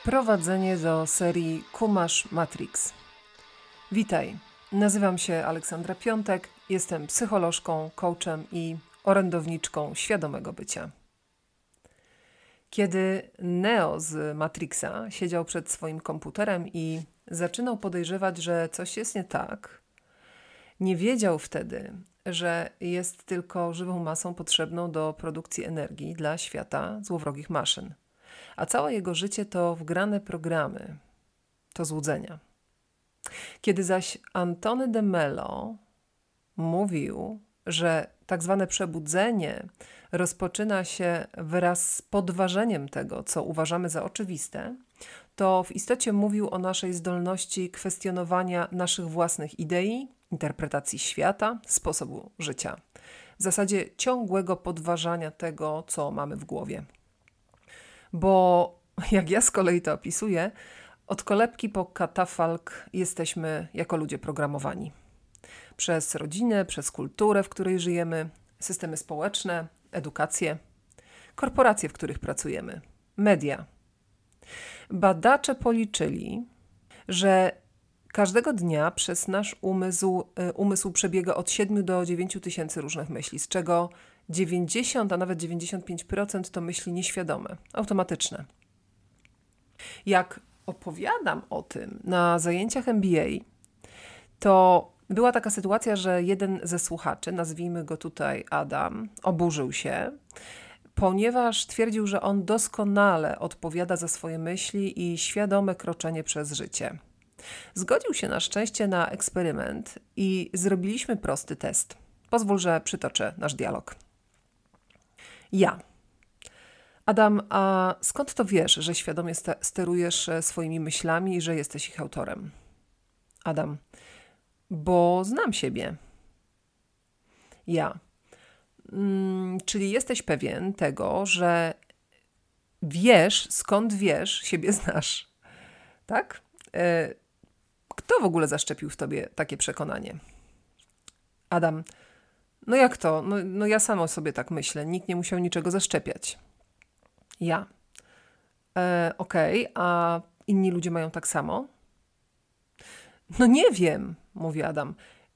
Wprowadzenie do serii Kumasz Matrix. Witaj, nazywam się Aleksandra Piątek, jestem psycholożką, coachem i orędowniczką świadomego bycia. Kiedy Neo z Matrixa siedział przed swoim komputerem i zaczynał podejrzewać, że coś jest nie tak, nie wiedział wtedy, że jest tylko żywą masą potrzebną do produkcji energii dla świata złowrogich maszyn a całe jego życie to wgrane programy, to złudzenia. Kiedy zaś Antony de Mello mówił, że tak zwane przebudzenie rozpoczyna się wraz z podważeniem tego, co uważamy za oczywiste, to w istocie mówił o naszej zdolności kwestionowania naszych własnych idei, interpretacji świata, sposobu życia. W zasadzie ciągłego podważania tego, co mamy w głowie. Bo jak ja z kolei to opisuję, od kolebki po katafalk jesteśmy jako ludzie programowani. Przez rodzinę, przez kulturę, w której żyjemy, systemy społeczne, edukację, korporacje, w których pracujemy, media. Badacze policzyli, że każdego dnia przez nasz umysł, y, umysł przebiega od 7 do 9 tysięcy różnych myśli, z czego 90, a nawet 95% to myśli nieświadome, automatyczne. Jak opowiadam o tym na zajęciach MBA, to była taka sytuacja, że jeden ze słuchaczy, nazwijmy go tutaj Adam, oburzył się, ponieważ twierdził, że on doskonale odpowiada za swoje myśli i świadome kroczenie przez życie. Zgodził się na szczęście na eksperyment i zrobiliśmy prosty test. Pozwól, że przytoczę nasz dialog. Ja. Adam, a skąd to wiesz, że świadomie sterujesz e, swoimi myślami i że jesteś ich autorem? Adam. Bo znam siebie. Ja. Mm, czyli jesteś pewien tego, że wiesz, skąd wiesz, siebie znasz. Tak? E, kto w ogóle zaszczepił w tobie takie przekonanie? Adam. No jak to? No, no ja samo sobie tak myślę. Nikt nie musiał niczego zaszczepiać. Ja. E, Okej, okay, a inni ludzie mają tak samo? No nie wiem, mówi Adam.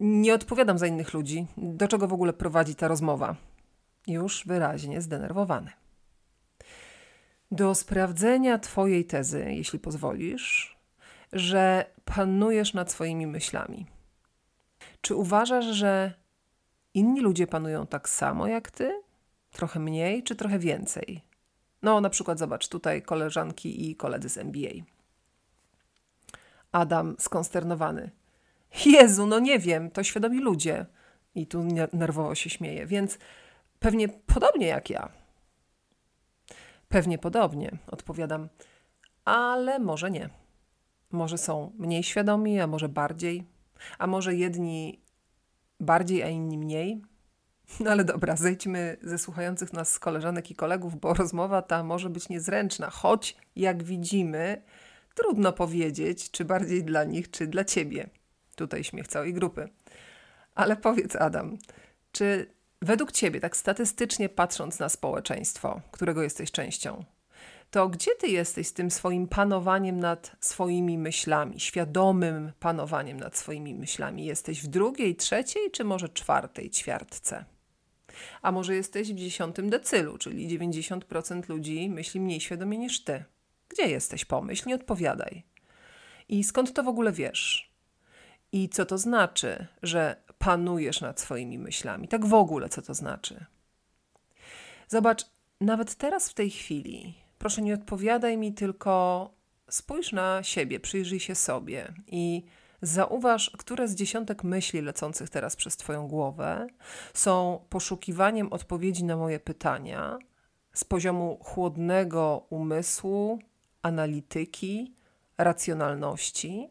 Nie odpowiadam za innych ludzi. Do czego w ogóle prowadzi ta rozmowa? Już wyraźnie zdenerwowany. Do sprawdzenia Twojej tezy, jeśli pozwolisz, że panujesz nad swoimi myślami. Czy uważasz, że inni ludzie panują tak samo jak ty? Trochę mniej czy trochę więcej? No, na przykład zobacz, tutaj koleżanki i koledzy z MBA. Adam skonsternowany. Jezu, no nie wiem, to świadomi ludzie. I tu nerwowo się śmieje, więc pewnie podobnie jak ja. Pewnie podobnie, odpowiadam, ale może nie. Może są mniej świadomi, a może bardziej, a może jedni bardziej, a inni mniej. No ale dobra, zejdźmy ze słuchających nas koleżanek i kolegów, bo rozmowa ta może być niezręczna, choć jak widzimy, trudno powiedzieć, czy bardziej dla nich, czy dla ciebie. Tutaj śmiech całej grupy. Ale powiedz, Adam, czy według ciebie, tak statystycznie patrząc na społeczeństwo, którego jesteś częścią, to gdzie ty jesteś z tym swoim panowaniem nad swoimi myślami, świadomym panowaniem nad swoimi myślami? Jesteś w drugiej, trzeciej, czy może czwartej ćwiartce? A może jesteś w dziesiątym decylu, czyli 90% ludzi myśli mniej świadomie niż ty. Gdzie jesteś? Pomyśl, nie odpowiadaj. I skąd to w ogóle wiesz? I co to znaczy, że panujesz nad swoimi myślami? Tak w ogóle, co to znaczy? Zobacz, nawet teraz w tej chwili, proszę nie odpowiadaj mi, tylko spójrz na siebie, przyjrzyj się sobie i Zauważ, które z dziesiątek myśli lecących teraz przez Twoją głowę są poszukiwaniem odpowiedzi na moje pytania z poziomu chłodnego umysłu, analityki, racjonalności,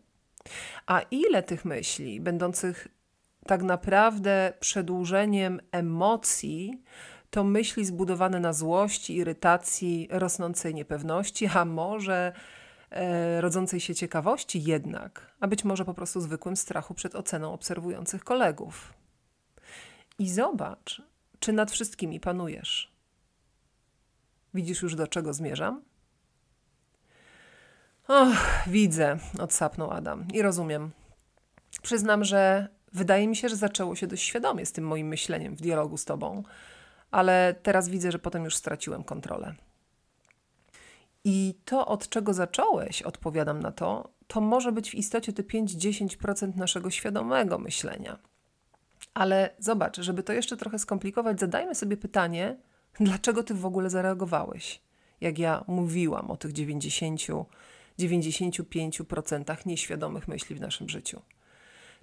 a ile tych myśli, będących tak naprawdę przedłużeniem emocji, to myśli zbudowane na złości, irytacji, rosnącej niepewności, a może e, rodzącej się ciekawości jednak, a być może po prostu zwykłym strachu przed oceną obserwujących kolegów. I zobacz, czy nad wszystkimi panujesz. Widzisz już, do czego zmierzam? Och, widzę, odsapnął Adam i rozumiem. Przyznam, że wydaje mi się, że zaczęło się dość świadomie z tym moim myśleniem w dialogu z tobą, ale teraz widzę, że potem już straciłem kontrolę. I to, od czego zacząłeś, odpowiadam na to, to może być w istocie te 5-10% naszego świadomego myślenia. Ale zobacz, żeby to jeszcze trochę skomplikować, zadajmy sobie pytanie, dlaczego ty w ogóle zareagowałeś? Jak ja mówiłam o tych 90, 95% nieświadomych myśli w naszym życiu.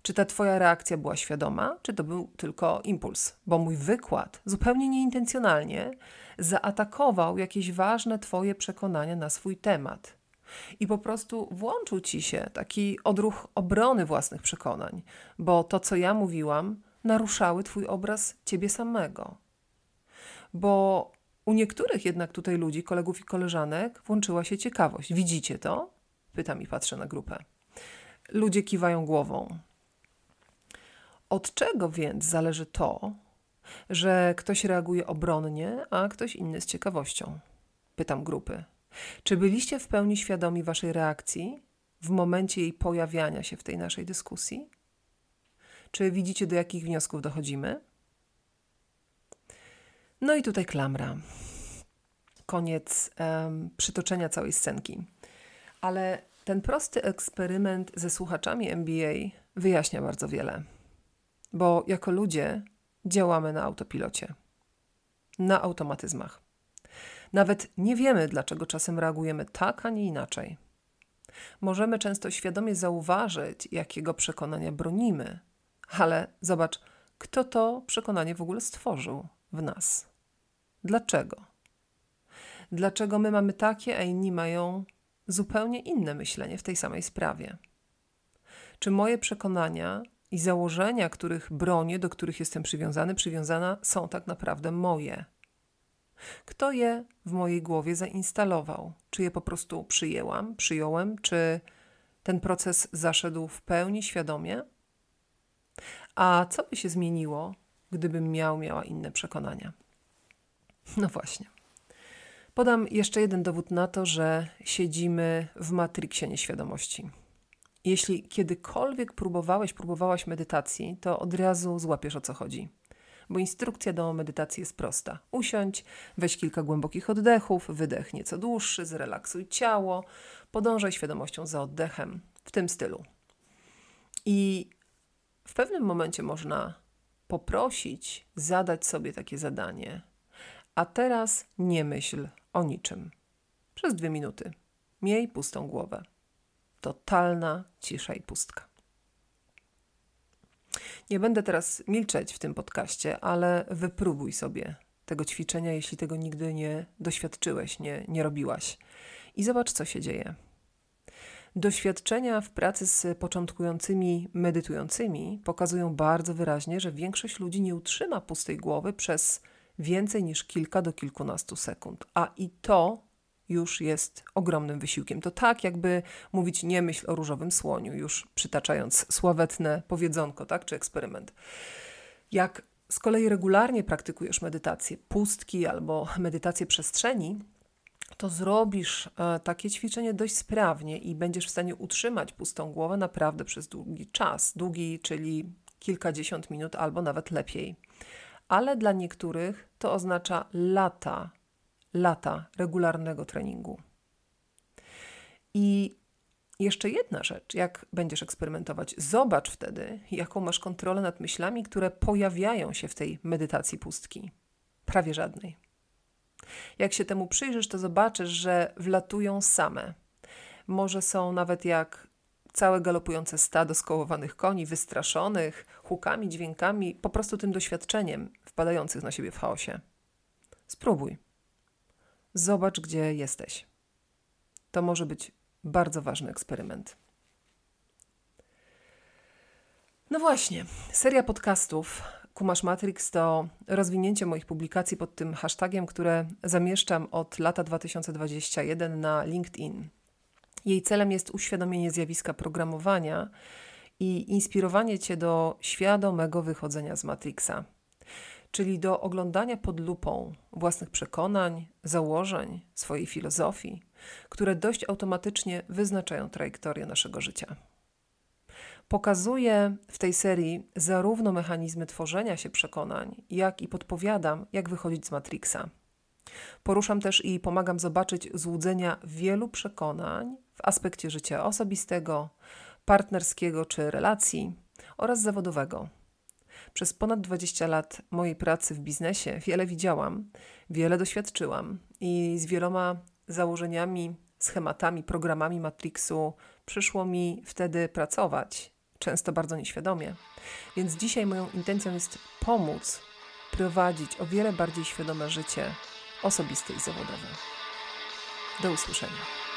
Czy ta Twoja reakcja była świadoma, czy to był tylko impuls? Bo mój wykład zupełnie nieintencjonalnie zaatakował jakieś ważne Twoje przekonania na swój temat. I po prostu włączył ci się taki odruch obrony własnych przekonań, bo to, co ja mówiłam, naruszały Twój obraz Ciebie samego. Bo u niektórych jednak tutaj ludzi, kolegów i koleżanek, włączyła się ciekawość. Widzicie to? Pytam i patrzę na grupę. Ludzie kiwają głową. Od czego więc zależy to, że ktoś reaguje obronnie, a ktoś inny z ciekawością? Pytam grupy. Czy byliście w pełni świadomi waszej reakcji w momencie jej pojawiania się w tej naszej dyskusji? Czy widzicie, do jakich wniosków dochodzimy? No i tutaj klamra. Koniec um, przytoczenia całej scenki. Ale ten prosty eksperyment ze słuchaczami MBA wyjaśnia bardzo wiele bo jako ludzie działamy na autopilocie, na automatyzmach. Nawet nie wiemy, dlaczego czasem reagujemy tak, a nie inaczej. Możemy często świadomie zauważyć, jakiego przekonania bronimy, ale zobacz, kto to przekonanie w ogóle stworzył w nas. Dlaczego? Dlaczego my mamy takie, a inni mają zupełnie inne myślenie w tej samej sprawie? Czy moje przekonania i założenia, których bronię, do których jestem przywiązany, przywiązana, są tak naprawdę moje. Kto je w mojej głowie zainstalował? Czy je po prostu przyjęłam, przyjąłem, czy ten proces zaszedł w pełni świadomie? A co by się zmieniło, gdybym miał, miała inne przekonania? No właśnie. Podam jeszcze jeden dowód na to, że siedzimy w matriksie nieświadomości. Jeśli kiedykolwiek próbowałeś, próbowałaś medytacji, to od razu złapiesz o co chodzi. Bo instrukcja do medytacji jest prosta. Usiądź, weź kilka głębokich oddechów, wydech nieco dłuższy, zrelaksuj ciało, podążaj świadomością za oddechem, w tym stylu. I w pewnym momencie można poprosić, zadać sobie takie zadanie. A teraz nie myśl o niczym. Przez dwie minuty. Miej pustą głowę totalna cisza i pustka. Nie będę teraz milczeć w tym podcaście, ale wypróbuj sobie tego ćwiczenia, jeśli tego nigdy nie doświadczyłeś, nie, nie robiłaś. I zobacz, co się dzieje. Doświadczenia w pracy z początkującymi medytującymi pokazują bardzo wyraźnie, że większość ludzi nie utrzyma pustej głowy przez więcej niż kilka do kilkunastu sekund. A i to już jest ogromnym wysiłkiem. To tak, jakby mówić nie myśl o różowym słoniu, już przytaczając sławetne powiedzonko, tak, czy eksperyment. Jak z kolei regularnie praktykujesz medytację pustki albo medytację przestrzeni, to zrobisz e, takie ćwiczenie dość sprawnie i będziesz w stanie utrzymać pustą głowę naprawdę przez długi czas. Długi, czyli kilkadziesiąt minut albo nawet lepiej. Ale dla niektórych to oznacza lata lata regularnego treningu. I jeszcze jedna rzecz, jak będziesz eksperymentować, zobacz wtedy, jaką masz kontrolę nad myślami, które pojawiają się w tej medytacji pustki. Prawie żadnej. Jak się temu przyjrzysz, to zobaczysz, że wlatują same. Może są nawet jak całe galopujące stado skołowanych koni, wystraszonych hukami, dźwiękami, po prostu tym doświadczeniem wpadających na siebie w chaosie. Spróbuj. Zobacz, gdzie jesteś. To może być bardzo ważny eksperyment. No właśnie, seria podcastów Kumasz Matrix to rozwinięcie moich publikacji pod tym hashtagiem, które zamieszczam od lata 2021 na LinkedIn. Jej celem jest uświadomienie zjawiska programowania i inspirowanie Cię do świadomego wychodzenia z Matrixa czyli do oglądania pod lupą własnych przekonań, założeń, swojej filozofii, które dość automatycznie wyznaczają trajektorię naszego życia. Pokazuję w tej serii zarówno mechanizmy tworzenia się przekonań, jak i podpowiadam, jak wychodzić z Matrixa. Poruszam też i pomagam zobaczyć złudzenia wielu przekonań w aspekcie życia osobistego, partnerskiego czy relacji oraz zawodowego. Przez ponad 20 lat mojej pracy w biznesie wiele widziałam, wiele doświadczyłam i z wieloma założeniami, schematami, programami Matrixu przyszło mi wtedy pracować, często bardzo nieświadomie. Więc dzisiaj moją intencją jest pomóc prowadzić o wiele bardziej świadome życie osobiste i zawodowe. Do usłyszenia.